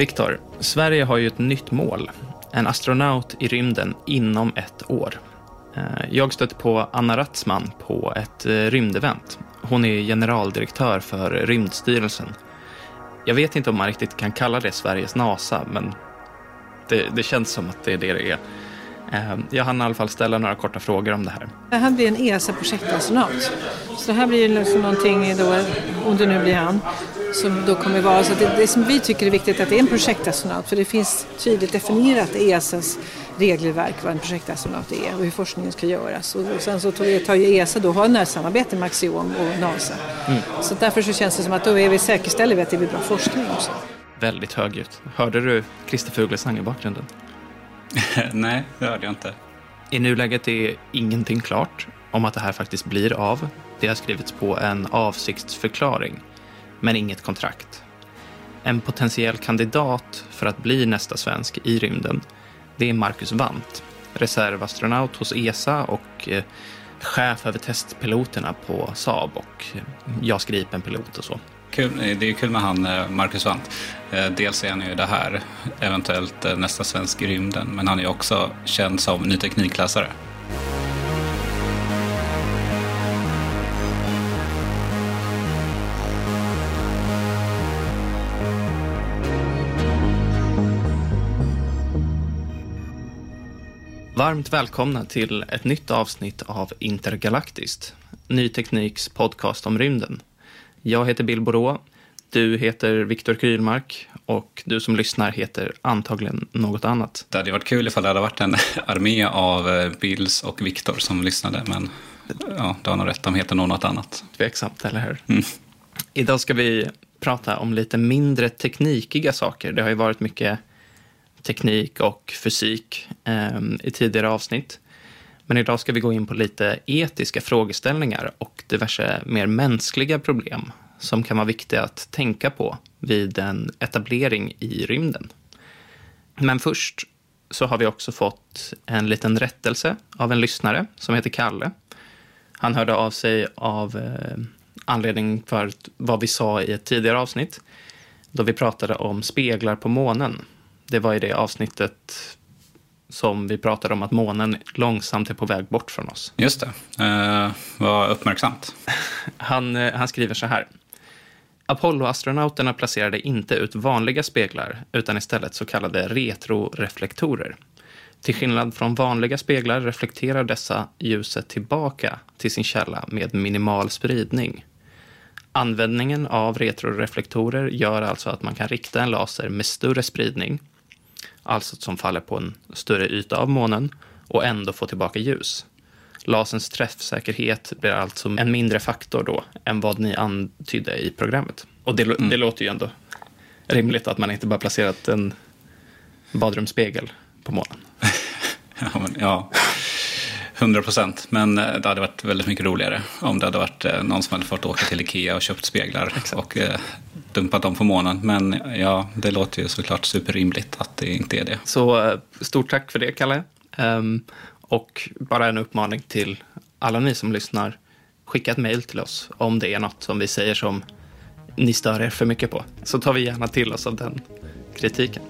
Viktor, Sverige har ju ett nytt mål. En astronaut i rymden inom ett år. Eh, jag stötte på Anna Ratzman på ett eh, rymdevent. Hon är generaldirektör för Rymdstyrelsen. Jag vet inte om man riktigt kan kalla det Sveriges NASA, men det, det känns som att det är det det är. Eh, Jag hann i alla fall ställa några korta frågor om det här. Det här blir en ESA-projektastronaut. Så det här blir liksom någonting då, om det nu blir han, som då kommer vara så det, det som vi tycker är viktigt är att det är en projektastronaut för det finns tydligt definierat i ESAs regelverk vad en projektastronaut är och hur forskningen ska göras. Och, sen så tar, ju ESA då har närsamarbete med Axiom och NASA. Så därför så känns det som att då är vi säkerställer vi att det blir bra forskning också. Väldigt högljutt. Hörde du Christer Fuglesang i bakgrunden? Nej, det hörde jag inte. I nuläget är ingenting klart om att det här faktiskt blir av. Det har skrivits på en avsiktsförklaring, men inget kontrakt. En potentiell kandidat för att bli nästa svensk i rymden, det är Marcus Wandt, reservastronaut hos ESA och eh, chef över testpiloterna på Saab och eh, JAS Gripen-pilot och så. Kul, det är kul med han eh, Marcus Wandt. Eh, dels är han ju det här, eventuellt eh, nästa svensk i rymden, men han är också känd som ny teknikläsare. Varmt välkomna till ett nytt avsnitt av Intergalaktiskt, Ny Tekniks podcast om rymden. Jag heter Bill Borå, du heter Viktor Krylmark och du som lyssnar heter antagligen något annat. Det hade varit kul ifall det hade varit en armé av eh, Bills och Viktor som lyssnade, men ja, du har nog rätt, de heter nog något annat. Tveksamt, eller hur? Mm. Idag ska vi prata om lite mindre teknikiga saker. Det har ju varit mycket teknik och fysik eh, i tidigare avsnitt. Men idag ska vi gå in på lite etiska frågeställningar och diverse mer mänskliga problem som kan vara viktiga att tänka på vid en etablering i rymden. Men först så har vi också fått en liten rättelse av en lyssnare som heter Kalle. Han hörde av sig av eh, anledning för vad vi sa i ett tidigare avsnitt då vi pratade om speglar på månen. Det var i det avsnittet som vi pratade om att månen långsamt är på väg bort från oss. Just det, eh, vad uppmärksamt. Han, eh, han skriver så här. Apollo-astronauterna placerade inte ut vanliga speglar utan istället så kallade retroreflektorer. Till skillnad från vanliga speglar reflekterar dessa ljuset tillbaka till sin källa med minimal spridning. Användningen av retroreflektorer gör alltså att man kan rikta en laser med större spridning, alltså som faller på en större yta av månen, och ändå få tillbaka ljus. Laserns träffsäkerhet blir alltså en mindre faktor då än vad ni antydde i programmet. Och det, det låter ju ändå rimligt att man inte bara placerat en badrumsspegel på månen. Ja, men, ja, 100 procent. Men eh, det hade varit väldigt mycket roligare om det hade varit eh, någon som hade fått åka till Ikea och köpt speglar och eh, dumpat dem på månen. Men ja, det låter ju såklart superrimligt att det inte är det. Så eh, stort tack för det, Kalle. Um, och bara en uppmaning till alla ni som lyssnar. Skicka ett mejl till oss om det är något som vi säger som ni stör er för mycket på. Så tar vi gärna till oss av den kritiken.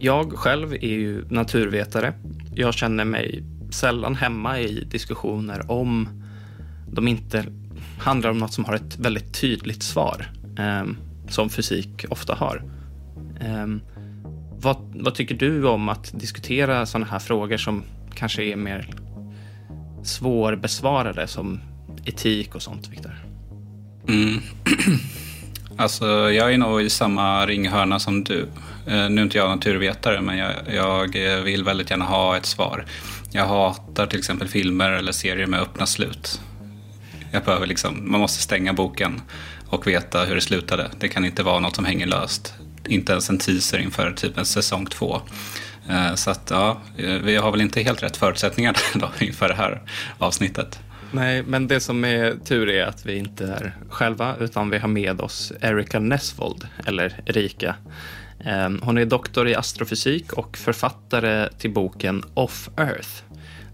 Jag själv är ju naturvetare. Jag känner mig sällan hemma i diskussioner om de inte handlar om något som har ett väldigt tydligt svar, eh, som fysik ofta har. Eh, vad, vad tycker du om att diskutera sådana här frågor som kanske är mer svårbesvarade, som etik och sånt, Viktor? Mm. alltså, jag är nog i samma ringhörna som du. Eh, nu är inte jag naturvetare, men jag, jag eh, vill väldigt gärna ha ett svar. Jag hatar till exempel filmer eller serier med öppna slut. Jag behöver liksom, man måste stänga boken och veta hur det slutade. Det kan inte vara något som hänger löst. Inte ens en teaser inför typ en säsong två. Eh, så att ja, vi har väl inte helt rätt förutsättningar då inför det här avsnittet. Nej, men det som är tur är att vi inte är själva, utan vi har med oss Erika Nesvold, eller Erika. Ehm, hon är doktor i astrofysik och författare till boken Off Earth.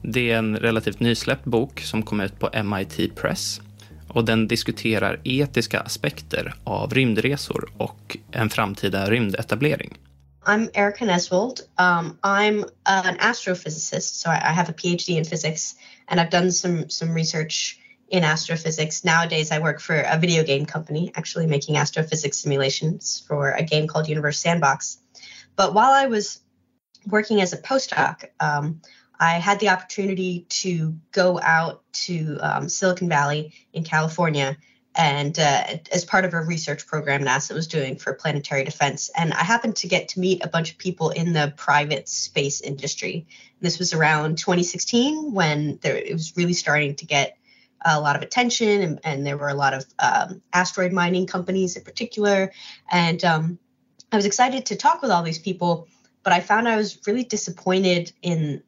Det är en relativt nysläppt bok som kom ut på MIT Press och den diskuterar etiska aspekter av rymdresor och en framtida rymdetablering. I'm Erica Neswold. Um, I'm an astrophysicist, so I, have a PhD in physics, and I've done some some research in astrophysics. Nowadays, I work for a video game company, actually making astrophysics simulations for a game called Universe Sandbox. But while I was working as a postdoc, um, I had the opportunity to go out to um, Silicon Valley in California and uh, as part of a research program NASA was doing for planetary defense. And I happened to get to meet a bunch of people in the private space industry. This was around 2016 when there, it was really starting to get a lot of attention, and, and there were a lot of um, asteroid mining companies in particular. And um, I was excited to talk with all these people, but I found I was really disappointed in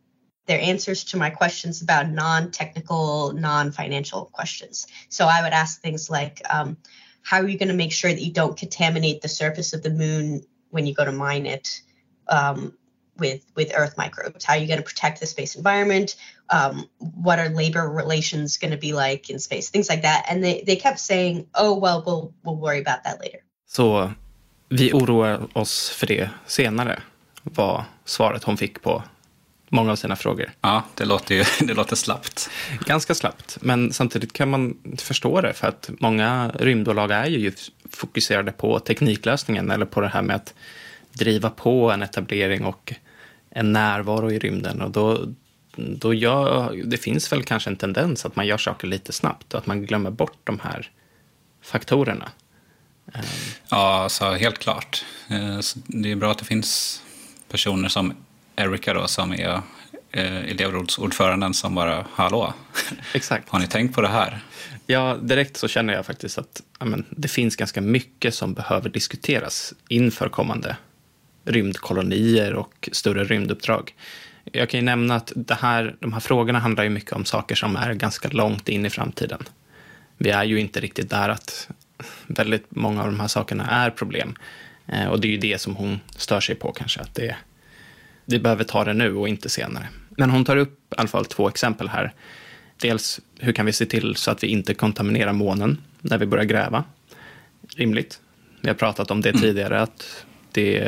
their answers to my questions about non-technical, non-financial questions. So I would ask things like, um, how are you going to make sure that you don't contaminate the surface of the moon when you go to mine it um, with with Earth microbes? How are you going to protect the space environment? Um, what are labor relations going to be like in space? Things like that. And they, they kept saying, oh, well, we'll, we'll worry about that later. Så vi oroar oss för det senare, var svaret hon fick på många av sina frågor. Ja, det låter, ju, det låter slappt. Ganska slappt, men samtidigt kan man förstå det för att många rymdbolag är ju fokuserade på tekniklösningen eller på det här med att driva på en etablering och en närvaro i rymden och då, då gör, det finns väl kanske en tendens att man gör saker lite snabbt och att man glömmer bort de här faktorerna. Ja, alltså, helt klart. Eh, det är bra att det finns personer som Erika då som är eh, elevrådsordföranden som bara, hallå, Exakt. har ni tänkt på det här? Ja, direkt så känner jag faktiskt att amen, det finns ganska mycket som behöver diskuteras inför kommande rymdkolonier och större rymduppdrag. Jag kan ju nämna att det här, de här frågorna handlar ju mycket om saker som är ganska långt in i framtiden. Vi är ju inte riktigt där att väldigt många av de här sakerna är problem. Eh, och det är ju det som hon stör sig på kanske, att det vi behöver ta det nu och inte senare. Men hon tar upp i alla fall två exempel här. Dels hur kan vi se till så att vi inte kontaminerar månen när vi börjar gräva? Rimligt. Vi har pratat om det mm. tidigare, att det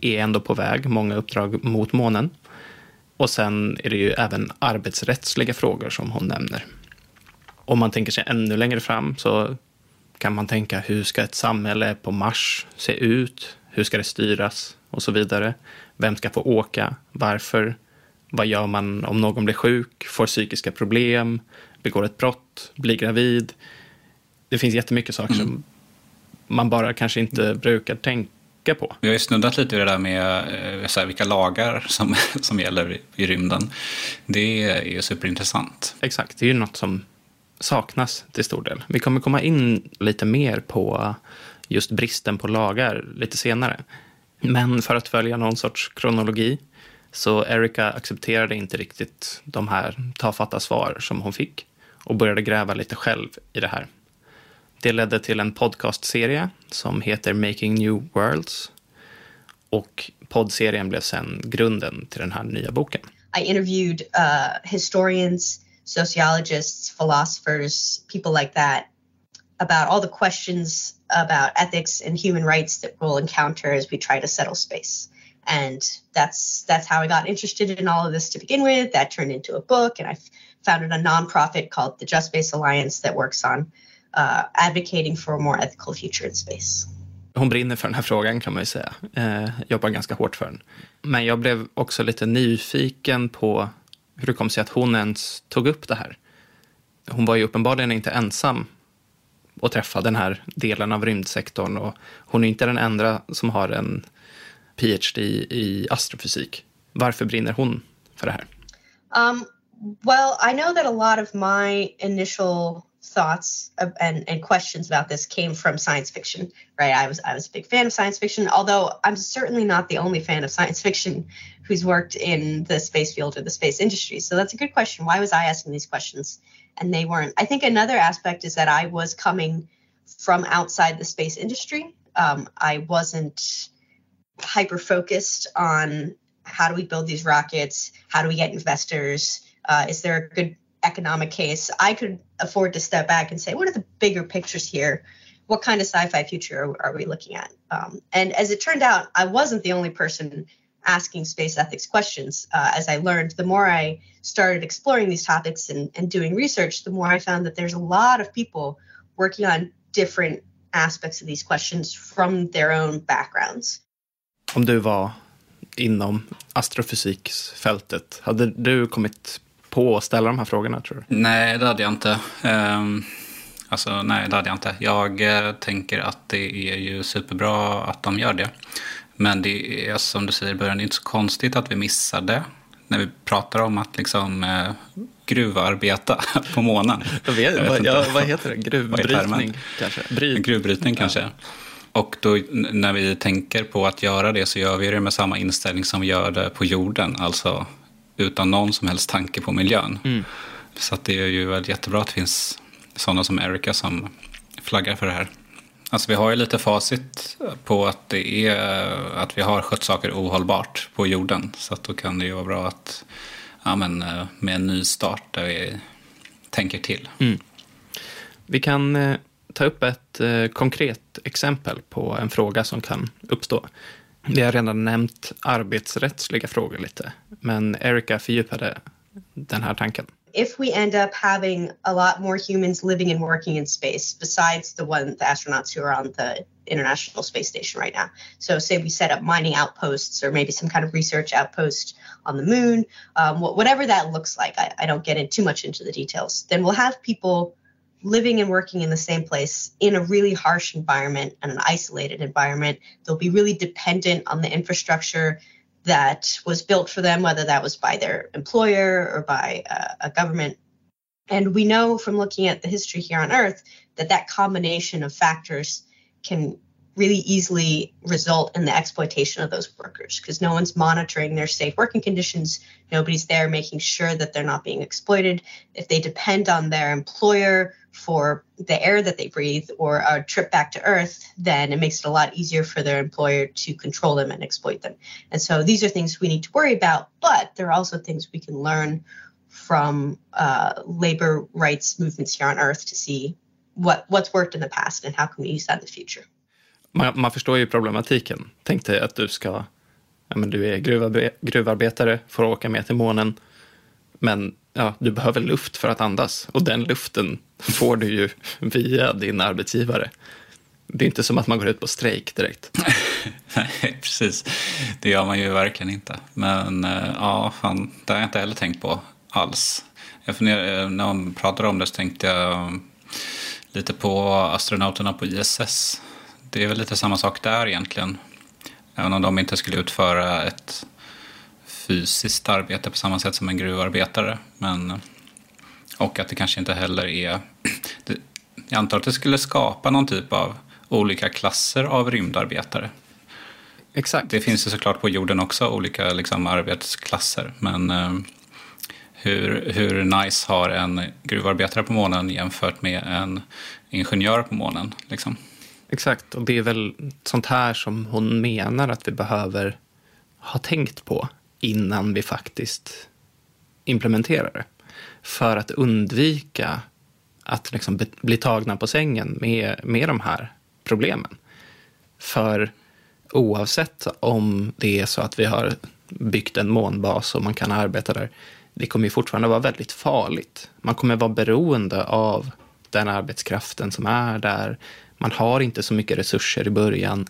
är ändå på väg, många uppdrag mot månen. Och sen är det ju även arbetsrättsliga frågor som hon nämner. Om man tänker sig ännu längre fram så kan man tänka hur ska ett samhälle på Mars se ut? Hur ska det styras? Och så vidare. Vem ska få åka? Varför? Vad gör man om någon blir sjuk, får psykiska problem, begår ett brott, blir gravid? Det finns jättemycket saker mm. som man bara kanske inte brukar tänka på. Vi har ju snuddat lite vid det där med eh, så här, vilka lagar som, som gäller i, i rymden. Det är ju superintressant. Exakt, det är ju något som saknas till stor del. Vi kommer komma in lite mer på just bristen på lagar lite senare. Men för att följa någon sorts kronologi så Erika accepterade inte riktigt de här tafatta svar som hon fick och började gräva lite själv i det här. Det ledde till en podcastserie som heter Making New Worlds och poddserien blev sen grunden till den här nya boken. I interviewed uh, historians, sociologists, philosophers, people like that about all the questions about ethics and human rights that we'll encounter as we try to settle space. And that's that's how I got interested in all of this to begin with. That turned into a book, and I founded a nonprofit called the Just Space Alliance that works on uh, advocating for a more ethical future in space. Hon brinner för den här frågan kan man ju säga. Eh, jobbar ganska hårt för den. Men jag blev också lite nyfiken på hur det kom sig att hon ens tog upp det här. hon var ju uppenbarligen inte ensam att träffa den här delen av rymdsektorn. Och hon är inte den enda som har en PhD i astrofysik. Varför brinner hon för det här? Um, well, I know that a lot of my initial thoughts and, and questions about this came from science fiction, right? I was I was a big fan of science fiction, although I'm certainly not the only fan of science fiction who's worked in the space field or the space industry. So that's a good question. Why was I asking these questions and they weren't? I think another aspect is that I was coming from outside the space industry. Um, I wasn't hyper focused on how do we build these rockets? How do we get investors? Uh, is there a good economic case, I could afford to step back and say, what are the bigger pictures here? What kind of sci-fi future are, are we looking at? Um, and as it turned out, I wasn't the only person asking space ethics questions. Uh, as I learned, the more I started exploring these topics and, and doing research, the more I found that there's a lot of people working on different aspects of these questions from their own backgrounds. Om du var inom astrofysiksfältet, hade du kommit på att ställa de här frågorna tror du? Nej, det hade jag inte. Um, alltså, nej, det hade jag inte. Jag uh, tänker att det är ju superbra att de gör det. Men det är som du säger i början, det är inte så konstigt att vi missar det. När vi pratar om att liksom uh, gruvarbeta på månen. Jag vet, jag vad, ja, vad heter det? Gruvbrytning kanske? Bryt. Gruvbrytning kanske. Ja. Och då, när vi tänker på att göra det så gör vi det med samma inställning som vi gör det på jorden. Alltså utan någon som helst tanke på miljön. Mm. Så det är ju jättebra att det finns sådana som Erika som flaggar för det här. Alltså vi har ju lite facit på att det är att vi har skött saker ohållbart på jorden. Så att då kan det ju vara bra att ja, men, eh, med en ny start där vi tänker till. Mm. Vi kan eh, ta upp ett eh, konkret exempel på en fråga som kan uppstå. Vi har redan nämnt arbetsrättsliga frågor lite, men Erika fördjupade den här tanken. If we end up having a lot more humans living and working in space besides the one the astronauts who are on the International Space Station right now. So say we set up mining outposts or maybe some kind of research outpost on the moon, um, whatever that looks like. I, I don't get in too much into the details. Then we'll have people living and working in the same place in a really harsh environment and an isolated environment. They'll be really dependent on the infrastructure that was built for them, whether that was by their employer or by uh, a government. And we know from looking at the history here on Earth that that combination of factors can really easily result in the exploitation of those workers because no one's monitoring their safe working conditions. Nobody's there making sure that they're not being exploited. If they depend on their employer for the air that they breathe or a trip back to Earth, then it makes it a lot easier for their employer to control them and exploit them. And so these are things we need to worry about, but there are also things we can learn from uh, labor rights movements here on Earth to see what, what's worked in the past and how can we use that in the future. Man, man förstår ju problematiken. Tänk dig att du ska, ja, men du är gruvarbe gruvarbetare, får åka med till månen, men ja, du behöver luft för att andas och den luften får du ju via din arbetsgivare. Det är inte som att man går ut på strejk direkt. Nej, precis. Det gör man ju verkligen inte. Men eh, ja, fan, det har jag inte heller tänkt på alls. Jag funderar, eh, när man pratade om det så tänkte jag mm, lite på astronauterna på ISS det är väl lite samma sak där egentligen. Även om de inte skulle utföra ett fysiskt arbete på samma sätt som en gruvarbetare. Men, och att det kanske inte heller är... Det, jag antar att det skulle skapa någon typ av olika klasser av rymdarbetare. Exakt. Det finns ju såklart på jorden också olika liksom, arbetsklasser. Men eh, hur, hur nice har en gruvarbetare på månen jämfört med en ingenjör på månen? Liksom? Exakt, och det är väl sånt här som hon menar att vi behöver ha tänkt på innan vi faktiskt implementerar det. För att undvika att liksom bli tagna på sängen med, med de här problemen. För oavsett om det är så att vi har byggt en månbas och man kan arbeta där, det kommer ju fortfarande vara väldigt farligt. Man kommer vara beroende av den arbetskraften som är där. Man har inte så mycket resurser i början.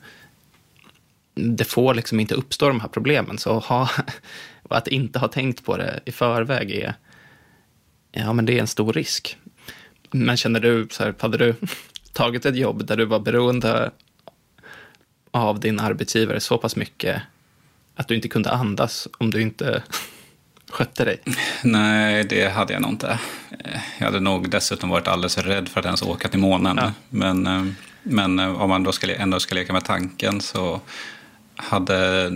Det får liksom inte uppstå de här problemen. Så ha, att inte ha tänkt på det i förväg är, ja, men det är en stor risk. Men känner du, så här, hade du tagit ett jobb där du var beroende av din arbetsgivare så pass mycket att du inte kunde andas om du inte skötte dig? Nej, det hade jag nog inte. Jag hade nog dessutom varit alldeles rädd för att ens åka till månen. Ja. Men, eh, men eh, om man då ska, ändå ska leka med tanken så hade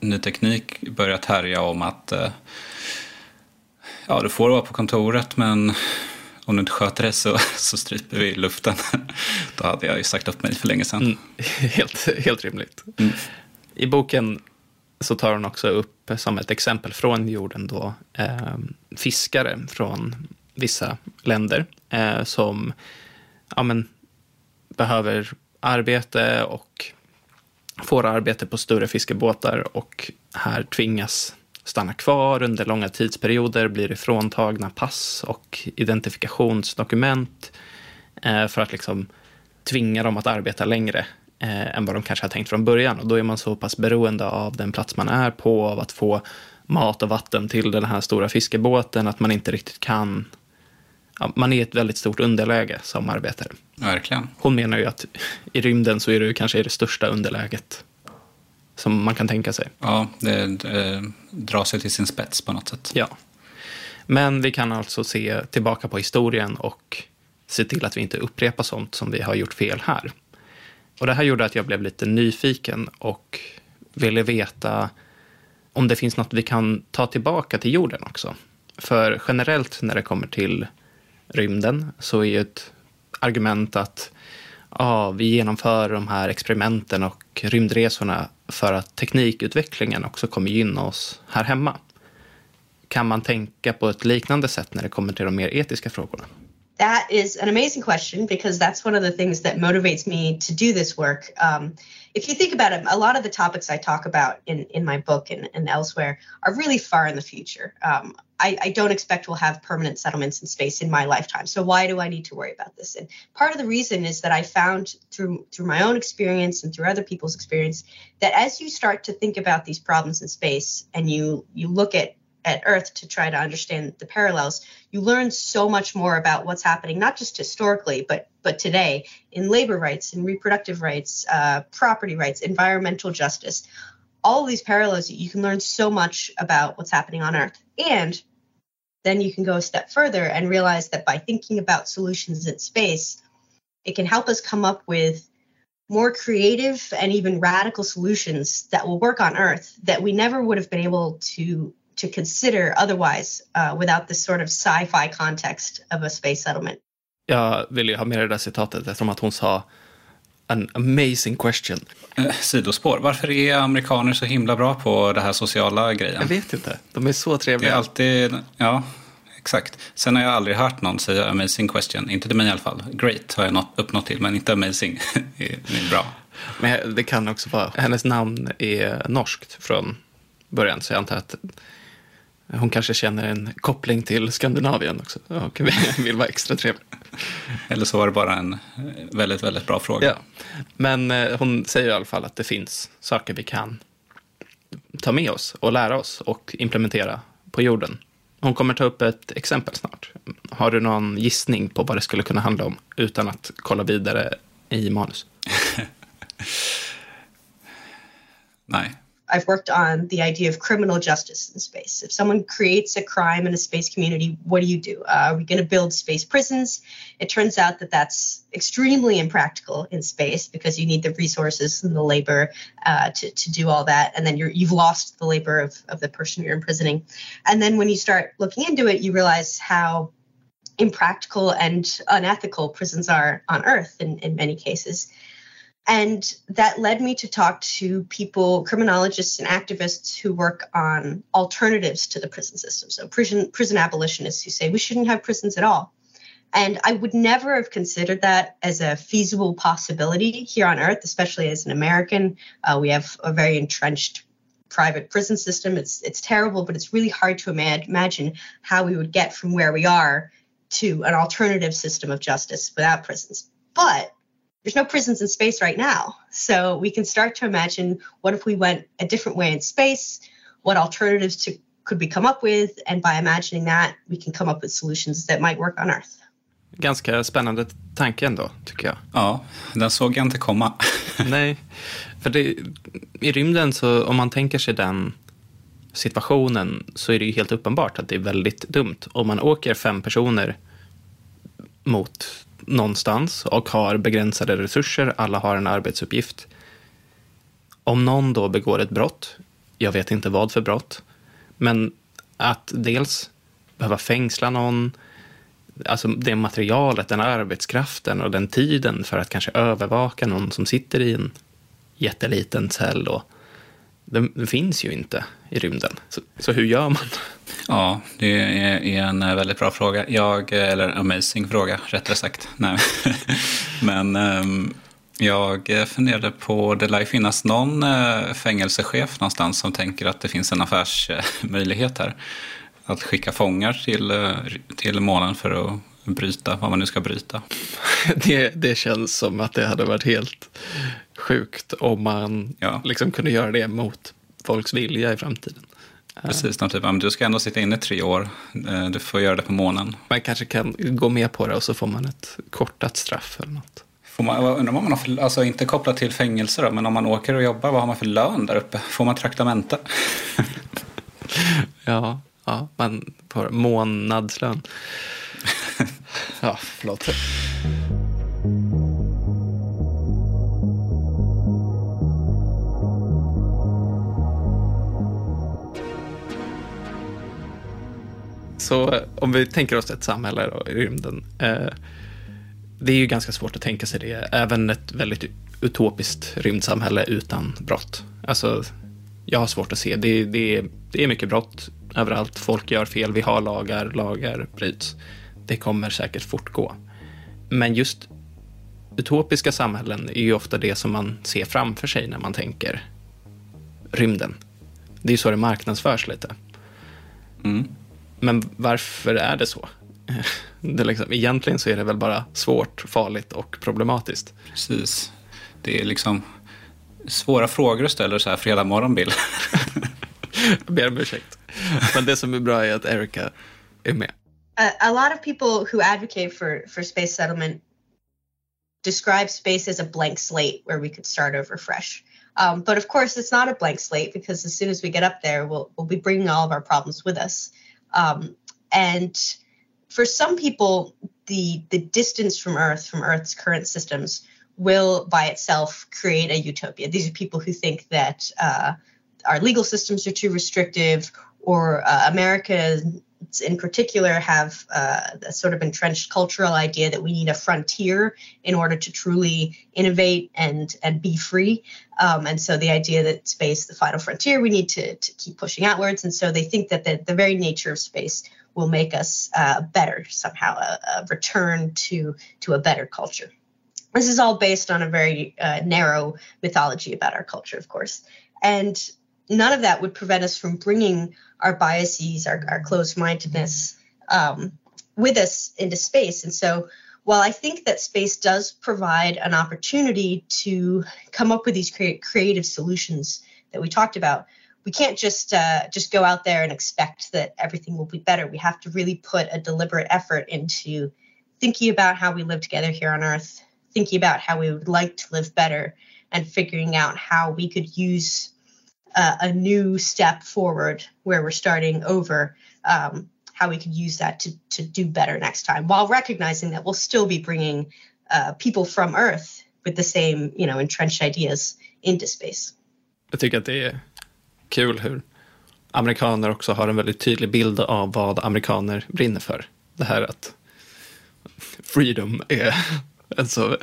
ny teknik börjat härja om att eh, ja, du får vara på kontoret men om du inte sköter det så, så stryper vi luften. Då hade jag ju sagt upp mig för länge sedan. Mm, helt, helt rimligt. Mm. I boken så tar hon också upp som ett exempel från jorden då eh, fiskare från vissa länder eh, som ja, men, behöver arbete och får arbete på större fiskebåtar och här tvingas stanna kvar under långa tidsperioder, blir ifråntagna pass och identifikationsdokument eh, för att liksom tvinga dem att arbeta längre eh, än vad de kanske har tänkt från början. Och då är man så pass beroende av den plats man är på, av att få mat och vatten till den här stora fiskebåten, att man inte riktigt kan Ja, man är i ett väldigt stort underläge som arbetare. Verkligen. Hon menar ju att i rymden så är det kanske det största underläget som man kan tänka sig. Ja, det, det drar sig till sin spets på något sätt. Ja. Men vi kan alltså se tillbaka på historien och se till att vi inte upprepar sånt som vi har gjort fel här. Och det här gjorde att jag blev lite nyfiken och ville veta om det finns något vi kan ta tillbaka till jorden också. För generellt när det kommer till rymden så är ju ett argument att ja, vi genomför de här experimenten och rymdresorna för att teknikutvecklingen också kommer gynna oss här hemma. Kan man tänka på ett liknande sätt när det kommer till de mer etiska frågorna? That is an amazing question because that's one of the things that motivates me to do this work. Um, if you think about it, a lot of the topics I talk about in, in my book and, and elsewhere are really far in the future. Um, I, I, don't expect we'll have permanent settlements in space in my lifetime. So why do I need to worry about this? And part of the reason is that I found through through my own experience and through other people's experience that as you start to think about these problems in space and you you look at at Earth to try to understand the parallels, you learn so much more about what's happening, not just historically, but but today in labor rights, in reproductive rights, uh, property rights, environmental justice. All these parallels, you can learn so much about what's happening on Earth. And then you can go a step further and realize that by thinking about solutions in space, it can help us come up with more creative and even radical solutions that will work on Earth that we never would have been able to to consider otherwise uh, without this sort of sci-fi context of a space settlement. Jag vill ju ha med det där citatet eftersom att hon sa an amazing question. Eh, sidospår. Varför är amerikaner så himla bra på det här sociala grejen? Jag vet inte. De är så trevliga. Det är alltid, ja, exakt. Sen har jag aldrig hört någon säga amazing question. Inte till mig i alla fall. Great har jag nått, uppnått till, men inte amazing. det är bra. Men det kan också vara, hennes namn är norskt från början, så jag antar att hon kanske känner en koppling till Skandinavien också och vill vara extra trevlig. Eller så var det bara en väldigt, väldigt bra fråga. Ja. Men eh, hon säger i alla fall att det finns saker vi kan ta med oss och lära oss och implementera på jorden. Hon kommer ta upp ett exempel snart. Har du någon gissning på vad det skulle kunna handla om utan att kolla vidare i manus? Nej. I've worked on the idea of criminal justice in space. If someone creates a crime in a space community, what do you do? Uh, are we going to build space prisons? It turns out that that's extremely impractical in space because you need the resources and the labor uh, to, to do all that. And then you have lost the labor of, of the person you're imprisoning. And then when you start looking into it, you realize how impractical and unethical prisons are on Earth in, in many cases. And that led me to talk to people, criminologists and activists who work on alternatives to the prison system. So prison prison abolitionists who say we shouldn't have prisons at all. And I would never have considered that as a feasible possibility here on Earth, especially as an American. Uh, we have a very entrenched private prison system. It's it's terrible, but it's really hard to imagine how we would get from where we are to an alternative system of justice without prisons. But there's no prisons in space right now. So we can start to imagine what if we went a different way in space, what alternatives to, could we come up with, and by imagining that, we can come up with solutions that might work on Earth. Ganska spännande tanke ändå, tycker jag. Ja, den såg jag inte komma. Nej, för det, i rymden så om man tänker sig den situationen så är det ju helt uppenbart att det är väldigt dumt. Om man åker fem personer mot någonstans och har begränsade resurser, alla har en arbetsuppgift. Om någon då begår ett brott, jag vet inte vad för brott, men att dels behöva fängsla någon, alltså det materialet, den arbetskraften och den tiden för att kanske övervaka någon som sitter i en jätteliten cell. Och den, den finns ju inte i rymden. Så, så, hur gör man? Ja, det är en väldigt bra fråga. Jag, eller amazing fråga, rättare sagt. Nej. Men um, jag funderade på, det lär finnas någon fängelsechef någonstans som tänker att det finns en affärsmöjlighet här. Att skicka fångar till, till månen för att bryta vad man nu ska bryta. Det, det känns som att det hade varit helt sjukt om man ja. liksom kunde göra det mot folks vilja i framtiden. Precis, de typ, du ska ändå sitta inne tre år, eh, du får göra det på månen. Man kanske kan gå med på det och så får man ett kortat straff eller något. Får man, undrar vad man har för, alltså inte kopplat till fängelse då, men om man åker och jobbar, vad har man för lön där uppe? Får man traktamente? ja, ja, man får månadslön. ja, förlåt. Så om vi tänker oss ett samhälle då, i rymden. Eh, det är ju ganska svårt att tänka sig det. Även ett väldigt utopiskt rymdsamhälle utan brott. Alltså, jag har svårt att se. Det, det, det är mycket brott överallt. Folk gör fel. Vi har lagar. Lagar bryts. Det kommer säkert fortgå. Men just utopiska samhällen är ju ofta det som man ser framför sig när man tänker rymden. Det är ju så det marknadsförs lite. Mm. Men varför är det så? Det liksom, egentligen så är det väl bara svårt, farligt och problematiskt. Precis. Det är liksom svåra frågor att ställa så här fredag morgon, Bill. Jag ber om ursäkt. Men det som är bra är att Erika är med. A, a lot of people who advocate for, for space settlement describe space as a blank slate where we could start over fresh. Um, but of course, it's not a blank slate because as soon as we get up there, we'll, we'll be bringing all of our problems with us. Um, and for some people, the the distance from Earth, from Earth's current systems, will by itself create a utopia. These are people who think that uh, our legal systems are too restrictive, or uh, America in particular have uh, a sort of entrenched cultural idea that we need a frontier in order to truly innovate and and be free. Um, and so the idea that space, the final frontier, we need to, to keep pushing outwards. And so they think that the, the very nature of space will make us uh, better somehow, a, a, return to to a better culture. This is all based on a very uh, narrow mythology about our culture, of course. And none of that would prevent us from bringing our biases, our, our closed mindedness um, with us into space. And so, while I think that space does provide an opportunity to come up with these cre- creative solutions that we talked about, we can't just uh, just go out there and expect that everything will be better. We have to really put a deliberate effort into thinking about how we live together here on Earth, thinking about how we would like to live better, and figuring out how we could use uh, a new step forward where we're starting over um, how we could use that to, to do better next time while recognizing that we'll still be bringing uh, people from earth with the same you know entrenched ideas into space. Jag tycker att det är kul hur amerikaner också har en väldigt tydlig bild av vad amerikaner brinner för. Det här att freedom är en så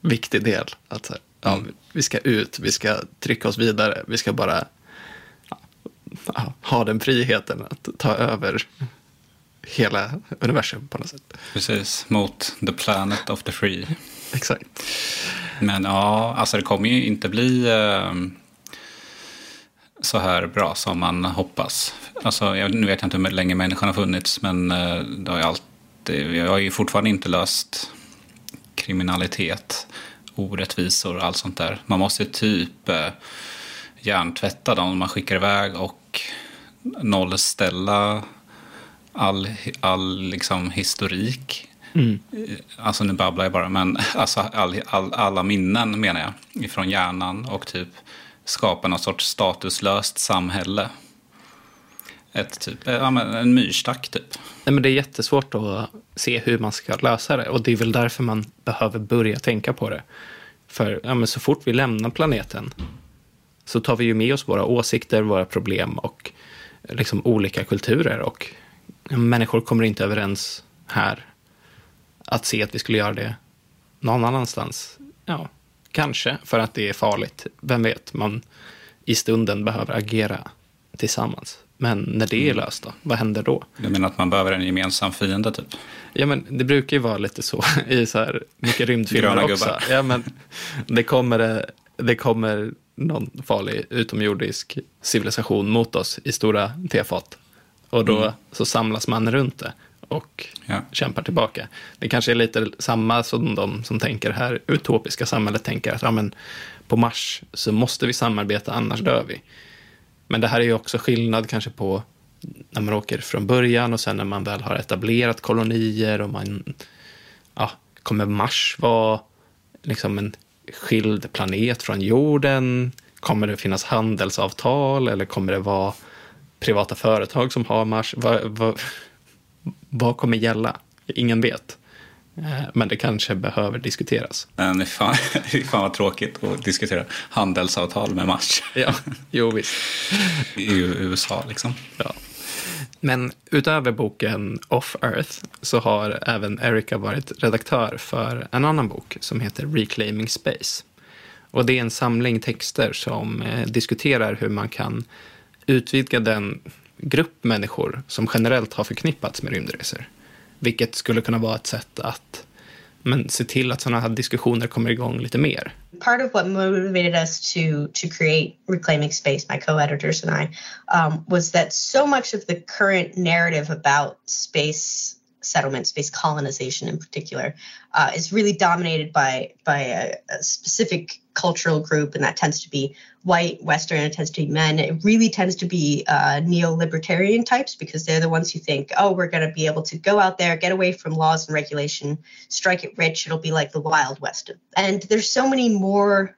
viktig del. Att ja, mm. vi ska ut, vi ska trycka oss vidare, vi ska bara ja, ha den friheten att ta över hela universum på något sätt. Precis, mot the planet of the free. Exakt. Men ja, alltså det kommer ju inte bli eh, så här bra som man hoppas. Alltså, jag, nu vet jag inte hur länge människan har funnits, men eh, det har ju alltid, jag har ju fortfarande inte löst kriminalitet orättvisor och allt sånt där. Man måste typ eh, hjärntvätta dem man skickar iväg och nollställa all, all liksom historik. Mm. Alltså nu babblar jag bara, men alltså all, all, alla minnen menar jag, ifrån hjärnan och typ skapa någon sorts statuslöst samhälle. Ett typ, eh, ja, en myrstack typ. Nej, men det är jättesvårt att se hur man ska lösa det och det är väl därför man behöver börja tänka på det. För ja, men så fort vi lämnar planeten så tar vi ju med oss våra åsikter, våra problem och eh, liksom olika kulturer och människor kommer inte överens här. Att se att vi skulle göra det någon annanstans, ja, kanske för att det är farligt. Vem vet, man i stunden behöver agera tillsammans. Men när det är mm. löst då, vad händer då? Du menar att man behöver en gemensam fiende typ? Ja, men det brukar ju vara lite så i så här mycket rymdfilmer också. Ja, men det kommer, det kommer någon farlig utomjordisk civilisation mot oss i stora tefat. Och då mm. så samlas man runt det och ja. kämpar tillbaka. Det kanske är lite samma som de som tänker här utopiska samhället tänker att ja, men på Mars så måste vi samarbeta annars dör vi. Men det här är ju också skillnad kanske på när man åker från början och sen när man väl har etablerat kolonier och man, ja, kommer Mars vara liksom en skild planet från jorden? Kommer det finnas handelsavtal eller kommer det vara privata företag som har Mars? Vad, vad, vad kommer gälla? Ingen vet. Eh, men det kanske behöver diskuteras. Men fan, fan vad tråkigt att diskutera handelsavtal med Mars. Ja, jo visst. I USA liksom. Ja. Men utöver boken Off Earth så har även Erika varit redaktör för en annan bok som heter Reclaiming Space. Och det är en samling texter som eh, diskuterar hur man kan utvidga den grupp människor som generellt har förknippats med rymdresor. Vilket skulle kunna vara ett sätt att men se till att sådana här diskussioner kommer igång lite mer. Part of what motivated us to to create Reclaiming Space, my co-editors and I, um, was that so much of the current narrative about space settlement, space colonization in particular, uh, is really dominated by by a, a, specific cultural group, and that tends to be white, Western, it tends to be men. It really tends to be uh, neo-libertarian types because they're the ones who think, oh, we're going to be able to go out there, get away from laws and regulation, strike it rich. It'll be like the Wild West. And there's so many more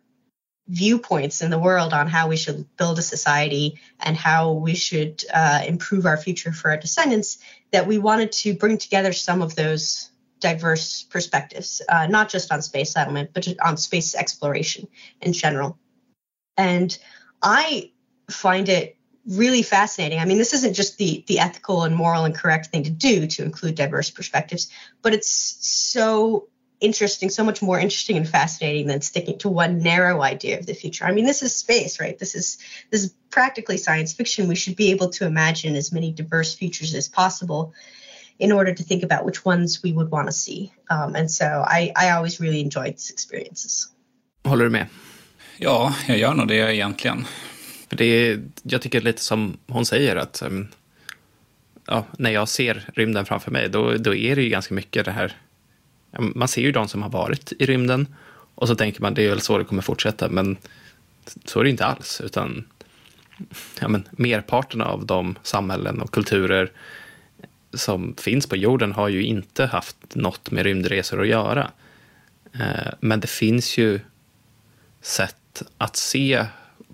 viewpoints in the world on how we should build a society and how we should uh, improve our future for our descendants that we wanted to bring together some of those diverse perspectives, uh, not just on space settlement, but on space exploration in general. And I find it really fascinating. I mean, this isn't just the the ethical and moral and correct thing to do to include diverse perspectives, but it's so interesting, so much more interesting and fascinating than sticking to one narrow idea of the future. I mean, this is space, right? This is this is practically science fiction. We should be able to imagine as many diverse futures as possible in order to think about which ones we would want to see. Um, and so I, I always really enjoyed these experiences. Håller du med? Ja, jag gör nog det egentligen. För det är, jag tycker lite som hon säger att ehm, ja, när jag ser rymden framför mig då, då är det ju ganska mycket det här ehm, man ser ju de som har varit i rymden och så tänker man det är väl så det kommer fortsätta, men så är det inte alls, utan ja, men, merparten av de samhällen och kulturer som finns på jorden har ju inte haft något med rymdresor att göra. Eh, men det finns ju sätt att se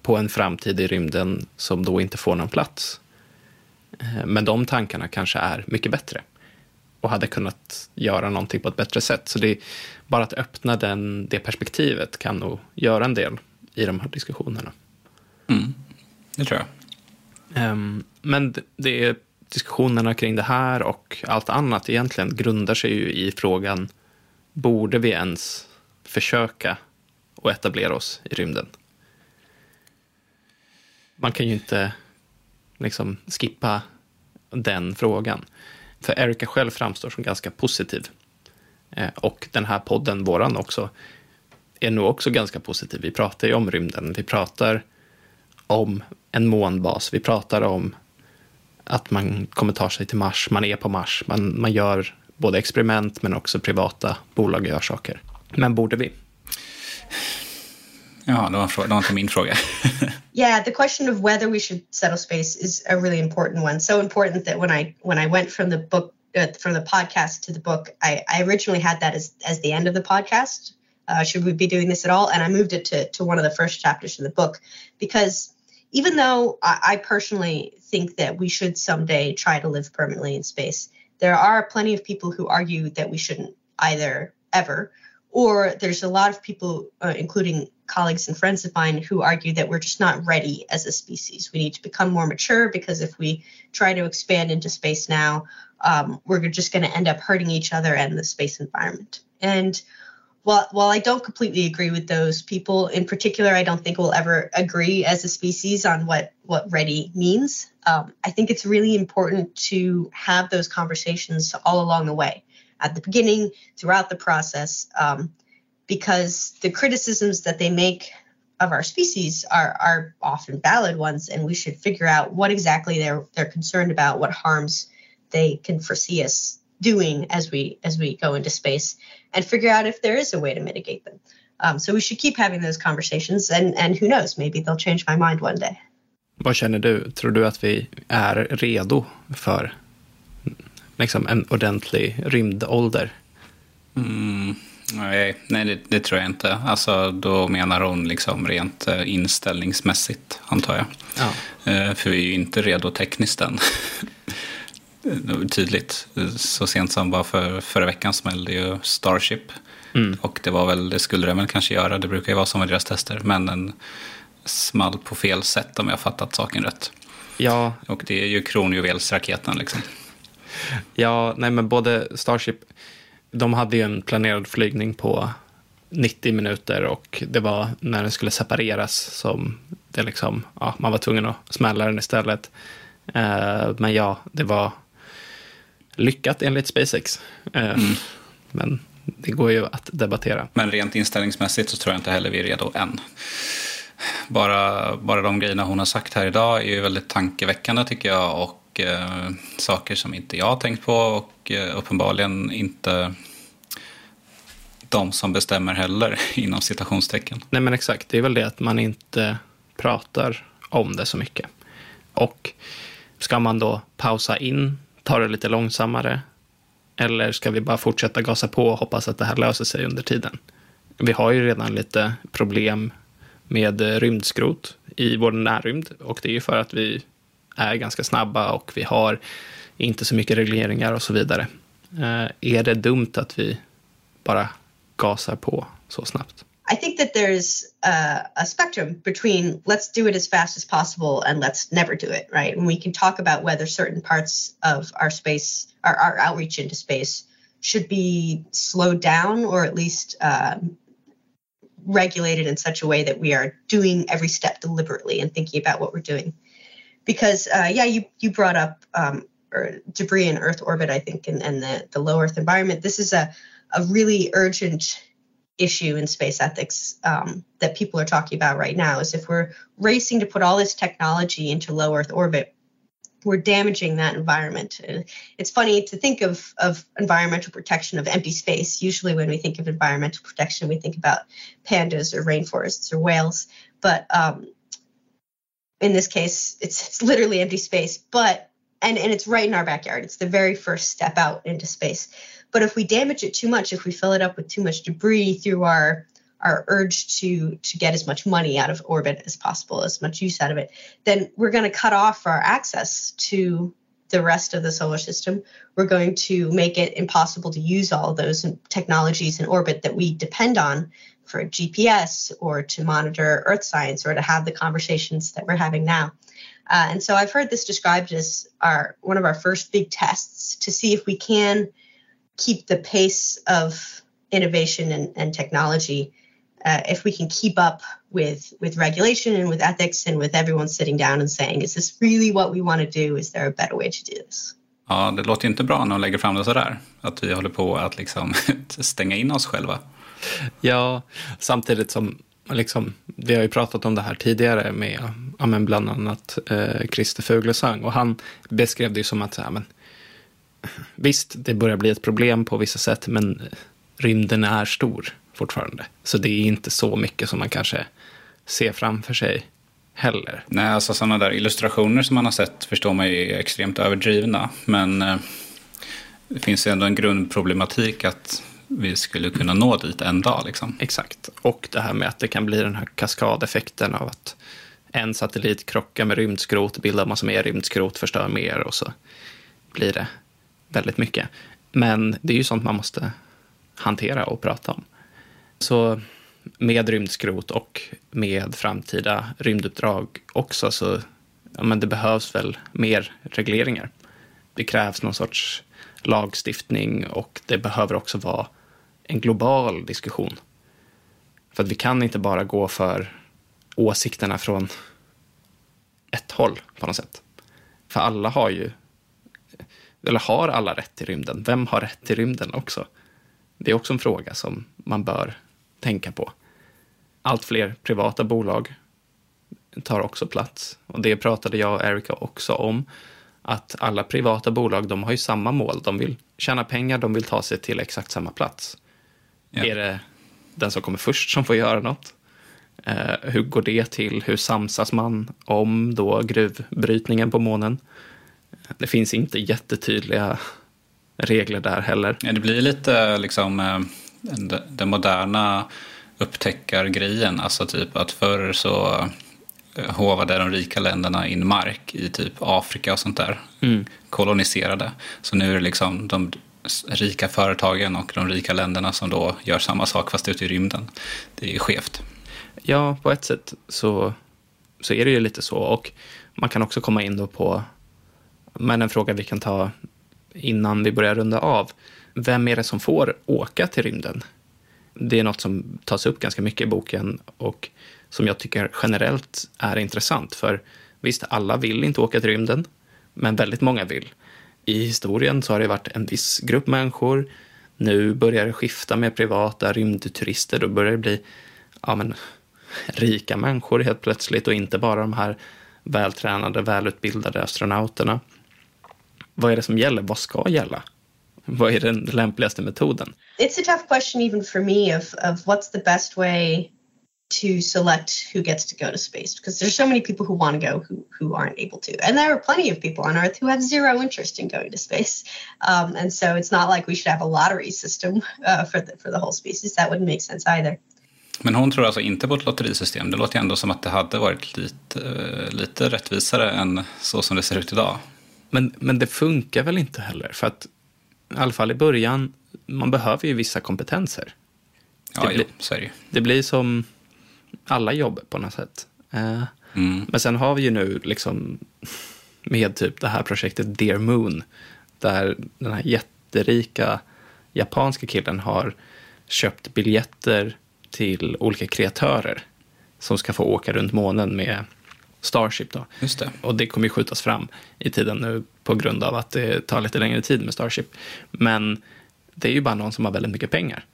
på en framtid i rymden som då inte får någon plats. Eh, men de tankarna kanske är mycket bättre och hade kunnat göra någonting på ett bättre sätt. Så det är bara att öppna den, det perspektivet kan nog göra en del i de här diskussionerna. Mm, det tror jag. Um, men det är diskussionerna kring det här och allt annat egentligen grundar sig ju i frågan borde vi ens försöka och etablera oss i rymden? Man kan ju inte liksom skippa den frågan. För Erika själv framstår som ganska positiv. Eh, och den här podden, våran också, är nog också ganska positiv. Vi pratar ju om rymden, vi pratar om en månbas, vi pratar om att man kommer ta sig till Mars, man är på Mars, man, man gör både experiment men också privata bolag gör saker. Men borde vi? Ja, det var, det var inte min fråga. yeah, the question of whether we should settle space is a really important one. So important that when I when I went from the book from the podcast to the book, I, I originally had that as, as the end of the podcast. Uh, should we be doing this at all? And I moved it to, to one of the first chapters in the book because even though I, I personally think that we should someday try to live permanently in space, there are plenty of people who argue that we shouldn't either ever. Or there's a lot of people, uh, including colleagues and friends of mine, who argue that we're just not ready as a species. We need to become more mature because if we try to expand into space now, um, we're just going to end up hurting each other and the space environment. And while, while I don't completely agree with those people, in particular, I don't think we'll ever agree as a species on what, what ready means. Um, I think it's really important to have those conversations all along the way, at the beginning, throughout the process, um, because the criticisms that they make of our species are, are often valid ones, and we should figure out what exactly they're they're concerned about, what harms they can foresee us doing as we as we go into space and figure out if there is a way to mitigate them. Um, so we should keep having those conversations and and who knows, maybe they'll change my mind one day. Vad känner du? Tror du att vi är redo för liksom, en ordentlig rymdålder? Mm, nej, nej det, det, tror jag inte. Alltså, då menar hon liksom rent eh, inställningsmässigt, antar jag. Ja. Eh, för vi är ju inte redo tekniskt än. tydligt. Så sent som bara för förra veckan smällde ju Starship. Mm. Och det var väl, det skulle den väl kanske göra, det brukar ju vara som med deras tester. Men den small på fel sätt om jag fattat saken rätt. Ja. Och det är ju kronjuvelsraketen liksom. Ja, nej men både Starship, de hade ju en planerad flygning på 90 minuter och det var när den skulle separeras som det liksom, ja, man var tvungen att smälla den istället. Uh, men ja, det var lyckat enligt SpaceX. Uh, mm. Men det går ju att debattera. Men rent inställningsmässigt så tror jag inte heller vi är redo än. Bara, bara de grejerna hon har sagt här idag är ju väldigt tankeväckande tycker jag och mycket saker som inte jag har tänkt på och eh, uppenbarligen inte de som bestämmer heller inom citationstecken. Nej men exakt, det är väl det att man inte pratar om det så mycket. Och ska man då pausa in, ta det lite långsammare eller ska vi bara fortsätta gasa på och hoppas att det här löser sig under tiden? Vi har ju redan lite problem med rymdskrot i vår närrymd och det är ju för att vi är ganska snabba och vi har inte så mycket regleringar och så vidare. Eh, är det dumt att vi bara gasar på så snabbt? I think that there's a, a, spectrum between let's do it as fast as possible and let's never do it, right? And we can talk about whether certain parts of our space, our, our outreach into space, should be slowed down or at least um, regulated in such a way that we are doing every step deliberately and thinking about what we're doing. Because uh, yeah, you you brought up um, debris in Earth orbit, I think, and, and the the low Earth environment. This is a a really urgent issue in space ethics um, that people are talking about right now. Is if we're racing to put all this technology into low Earth orbit, we're damaging that environment. It's funny to think of, of environmental protection of empty space. Usually, when we think of environmental protection, we think about pandas or rainforests or whales. But um, in this case, it's, it's literally empty space. But and and it's right in our backyard. It's the very first step out into space. But if we damage it too much, if we fill it up with too much debris through our our urge to to get as much money out of orbit as possible, as much use out of it, then we're going to cut off our access to the rest of the solar system. We're going to make it impossible to use all those technologies in orbit that we depend on for GPS or to monitor Earth science or to have the conversations that we're having now. Uh, and so I've heard this described as our one of our first big tests to see if we can keep the pace of innovation and, and technology uh, if we can keep up with with regulation and with ethics and with everyone sitting down and saying is this really what we want to do is there a better way to do this Ja, det låter inte bra när de lägger fram det sådär. Att vi håller på att liksom stänga in oss själva. Ja, samtidigt som liksom, vi har ju pratat om det här tidigare med ja, men bland annat eh, Christer Fuglesang och han beskrev det ju som att ja, men, visst, det börjar bli ett problem på vissa sätt, men rymden är stor fortfarande. Så det är inte så mycket som man kanske ser framför sig heller. Nej, alltså sådana där illustrationer som man har sett förstår man ju är extremt överdrivna. Men eh, det finns ju ändå en grundproblematik att vi skulle kunna nå dit en dag. Liksom. Exakt. Och det här med att det kan bli den här kaskadeffekten av att en satellit krockar med rymdskrot, bildar massa mer rymdskrot, förstör mer och så blir det väldigt mycket. Men det är ju sånt man måste hantera och prata om. Så med rymdskrot och med framtida rymduppdrag också så ja, men det behövs väl mer regleringar. Det krävs någon sorts lagstiftning och det behöver också vara en global diskussion. För att vi kan inte bara gå för åsikterna från ett håll på något sätt. För alla har ju, eller har alla rätt till rymden? Vem har rätt till rymden också? Det är också en fråga som man bör tänka på. Allt fler privata bolag tar också plats. Och det pratade jag och Erika också om. Att alla privata bolag, de har ju samma mål. De vill tjäna pengar, de vill ta sig till exakt samma plats. Ja. Är det den som kommer först som får göra något? Eh, hur går det till? Hur samsas man om då gruvbrytningen på månen? Det finns inte jättetydliga regler där heller. Ja, det blir lite liksom eh, den moderna upptäckargrejen. Alltså typ att förr så eh, hovade de rika länderna in mark i typ Afrika och sånt där. Mm. Koloniserade. Så nu är det liksom de rika företagen och de rika länderna som då gör samma sak fast ute i rymden. Det är ju skevt. Ja, på ett sätt så, så är det ju lite så. Och man kan också komma in då på, men en fråga vi kan ta innan vi börjar runda av. Vem är det som får åka till rymden? Det är något som tas upp ganska mycket i boken och som jag tycker generellt är intressant. För visst, alla vill inte åka till rymden, men väldigt många vill. I historien så har det varit en viss grupp människor. Nu börjar det skifta med privata rymdturister. Då börjar det bli ja, men, rika människor helt plötsligt och inte bara de här vältränade, välutbildade astronauterna. Vad är det som gäller? Vad ska gälla? Vad är den lämpligaste metoden? It's a tough question even for me of, of what's the best way to select who gets to go to space because there's so many people who want to go who, who aren't able to and there are plenty of people on earth who have zero interest in going to space um, and so it's not like we should have a lottery system uh, for, the, for the whole species that wouldn't make sense either Men hon tror alltså inte på ett lotterisystem. Det låter ändå som att det hade varit lite, uh, lite rättvisare än så som det ser ut idag. Men, men det funkar väl inte heller? För att i alla fall i början, man behöver ju vissa kompetenser. Ja, det, blir, så är det. det blir som alla jobb på något sätt. Eh, mm. Men sen har vi ju nu liksom med typ det här projektet Dear Moon, där den här jätterika japanska killen har köpt biljetter till olika kreatörer som ska få åka runt månen med Starship. Då. Just det. Och det kommer ju skjutas fram i tiden nu på grund av att det tar lite längre tid med Starship. Men det är ju bara någon som har väldigt mycket pengar.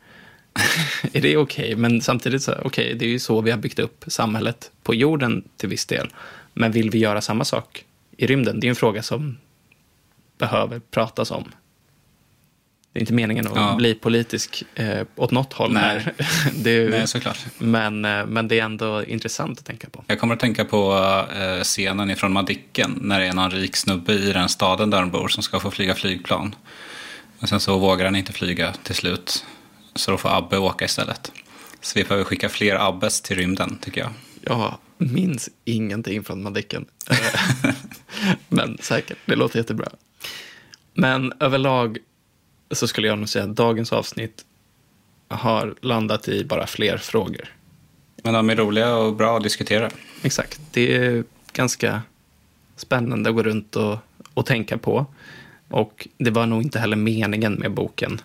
är det okej? Okay? Men samtidigt så, okay, det är ju så vi har byggt upp samhället på jorden till viss del. Men vill vi göra samma sak i rymden? Det är en fråga som behöver pratas om. Det är inte meningen att ja. bli politisk eh, åt något håll Nej. är, Nej, såklart. Men, eh, men det är ändå intressant att tänka på. Jag kommer att tänka på eh, scenen ifrån Madicken när det är någon rik snubbe i den staden där de bor som ska få flyga flygplan. Men sen så vågar han inte flyga till slut. Så då får Abbe åka istället. Så vi behöver skicka fler Abbes till rymden, tycker jag. Jag minns ingenting från Madicken. men säkert, det låter jättebra. Men överlag så skulle jag nog säga att dagens avsnitt har landat i bara fler frågor. Men de är roliga och bra att diskutera. Exakt. Det är ganska spännande att gå runt och, och tänka på. Och det var nog inte heller meningen med boken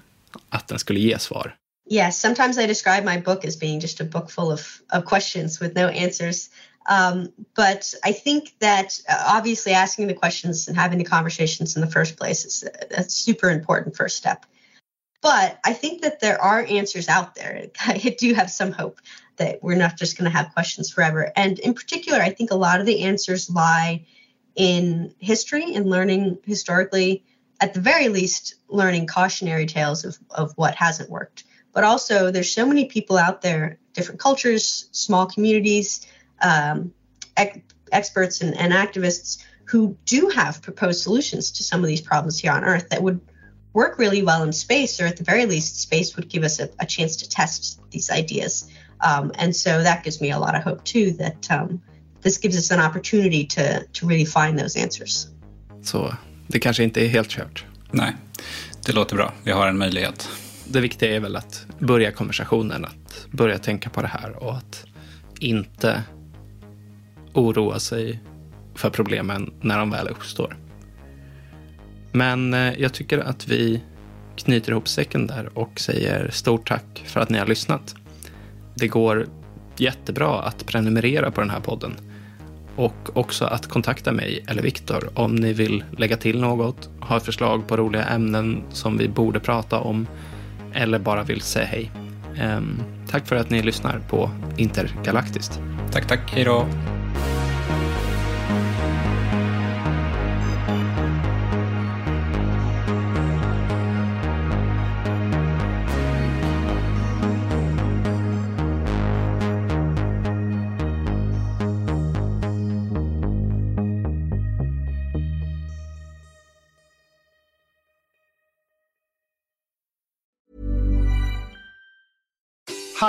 att den skulle ge svar. Yes, sometimes I describe my book as being just a book full of, of questions with no answers. Um, but I think that uh, obviously asking the questions and having the conversations in the first place is a, a super important first step. But I think that there are answers out there. I do have some hope that we're not just going to have questions forever. And in particular, I think a lot of the answers lie in history and learning historically, at the very least, learning cautionary tales of, of what hasn't worked. But also, there's so many people out there, different cultures, small communities, um, ex- experts and, and activists who do have proposed solutions to some of these problems here on Earth that would work really well in space, or at the very least, space would give us a, a chance to test these ideas. Um, and so that gives me a lot of hope too that um, this gives us an opportunity to, to really find those answers. Så det kanske inte är helt kört. Nej, det låter bra. Vi har en möjlighet. Det viktiga är väl att börja konversationen, att börja tänka på det här och att inte oroa sig för problemen när de väl uppstår. Men eh, jag tycker att vi knyter ihop säcken där och säger stort tack för att ni har lyssnat. Det går jättebra att prenumerera på den här podden och också att kontakta mig eller Viktor om ni vill lägga till något, har förslag på roliga ämnen som vi borde prata om eller bara vill säga hej. Ehm, tack för att ni lyssnar på Intergalaktiskt. Tack, tack. Hej då.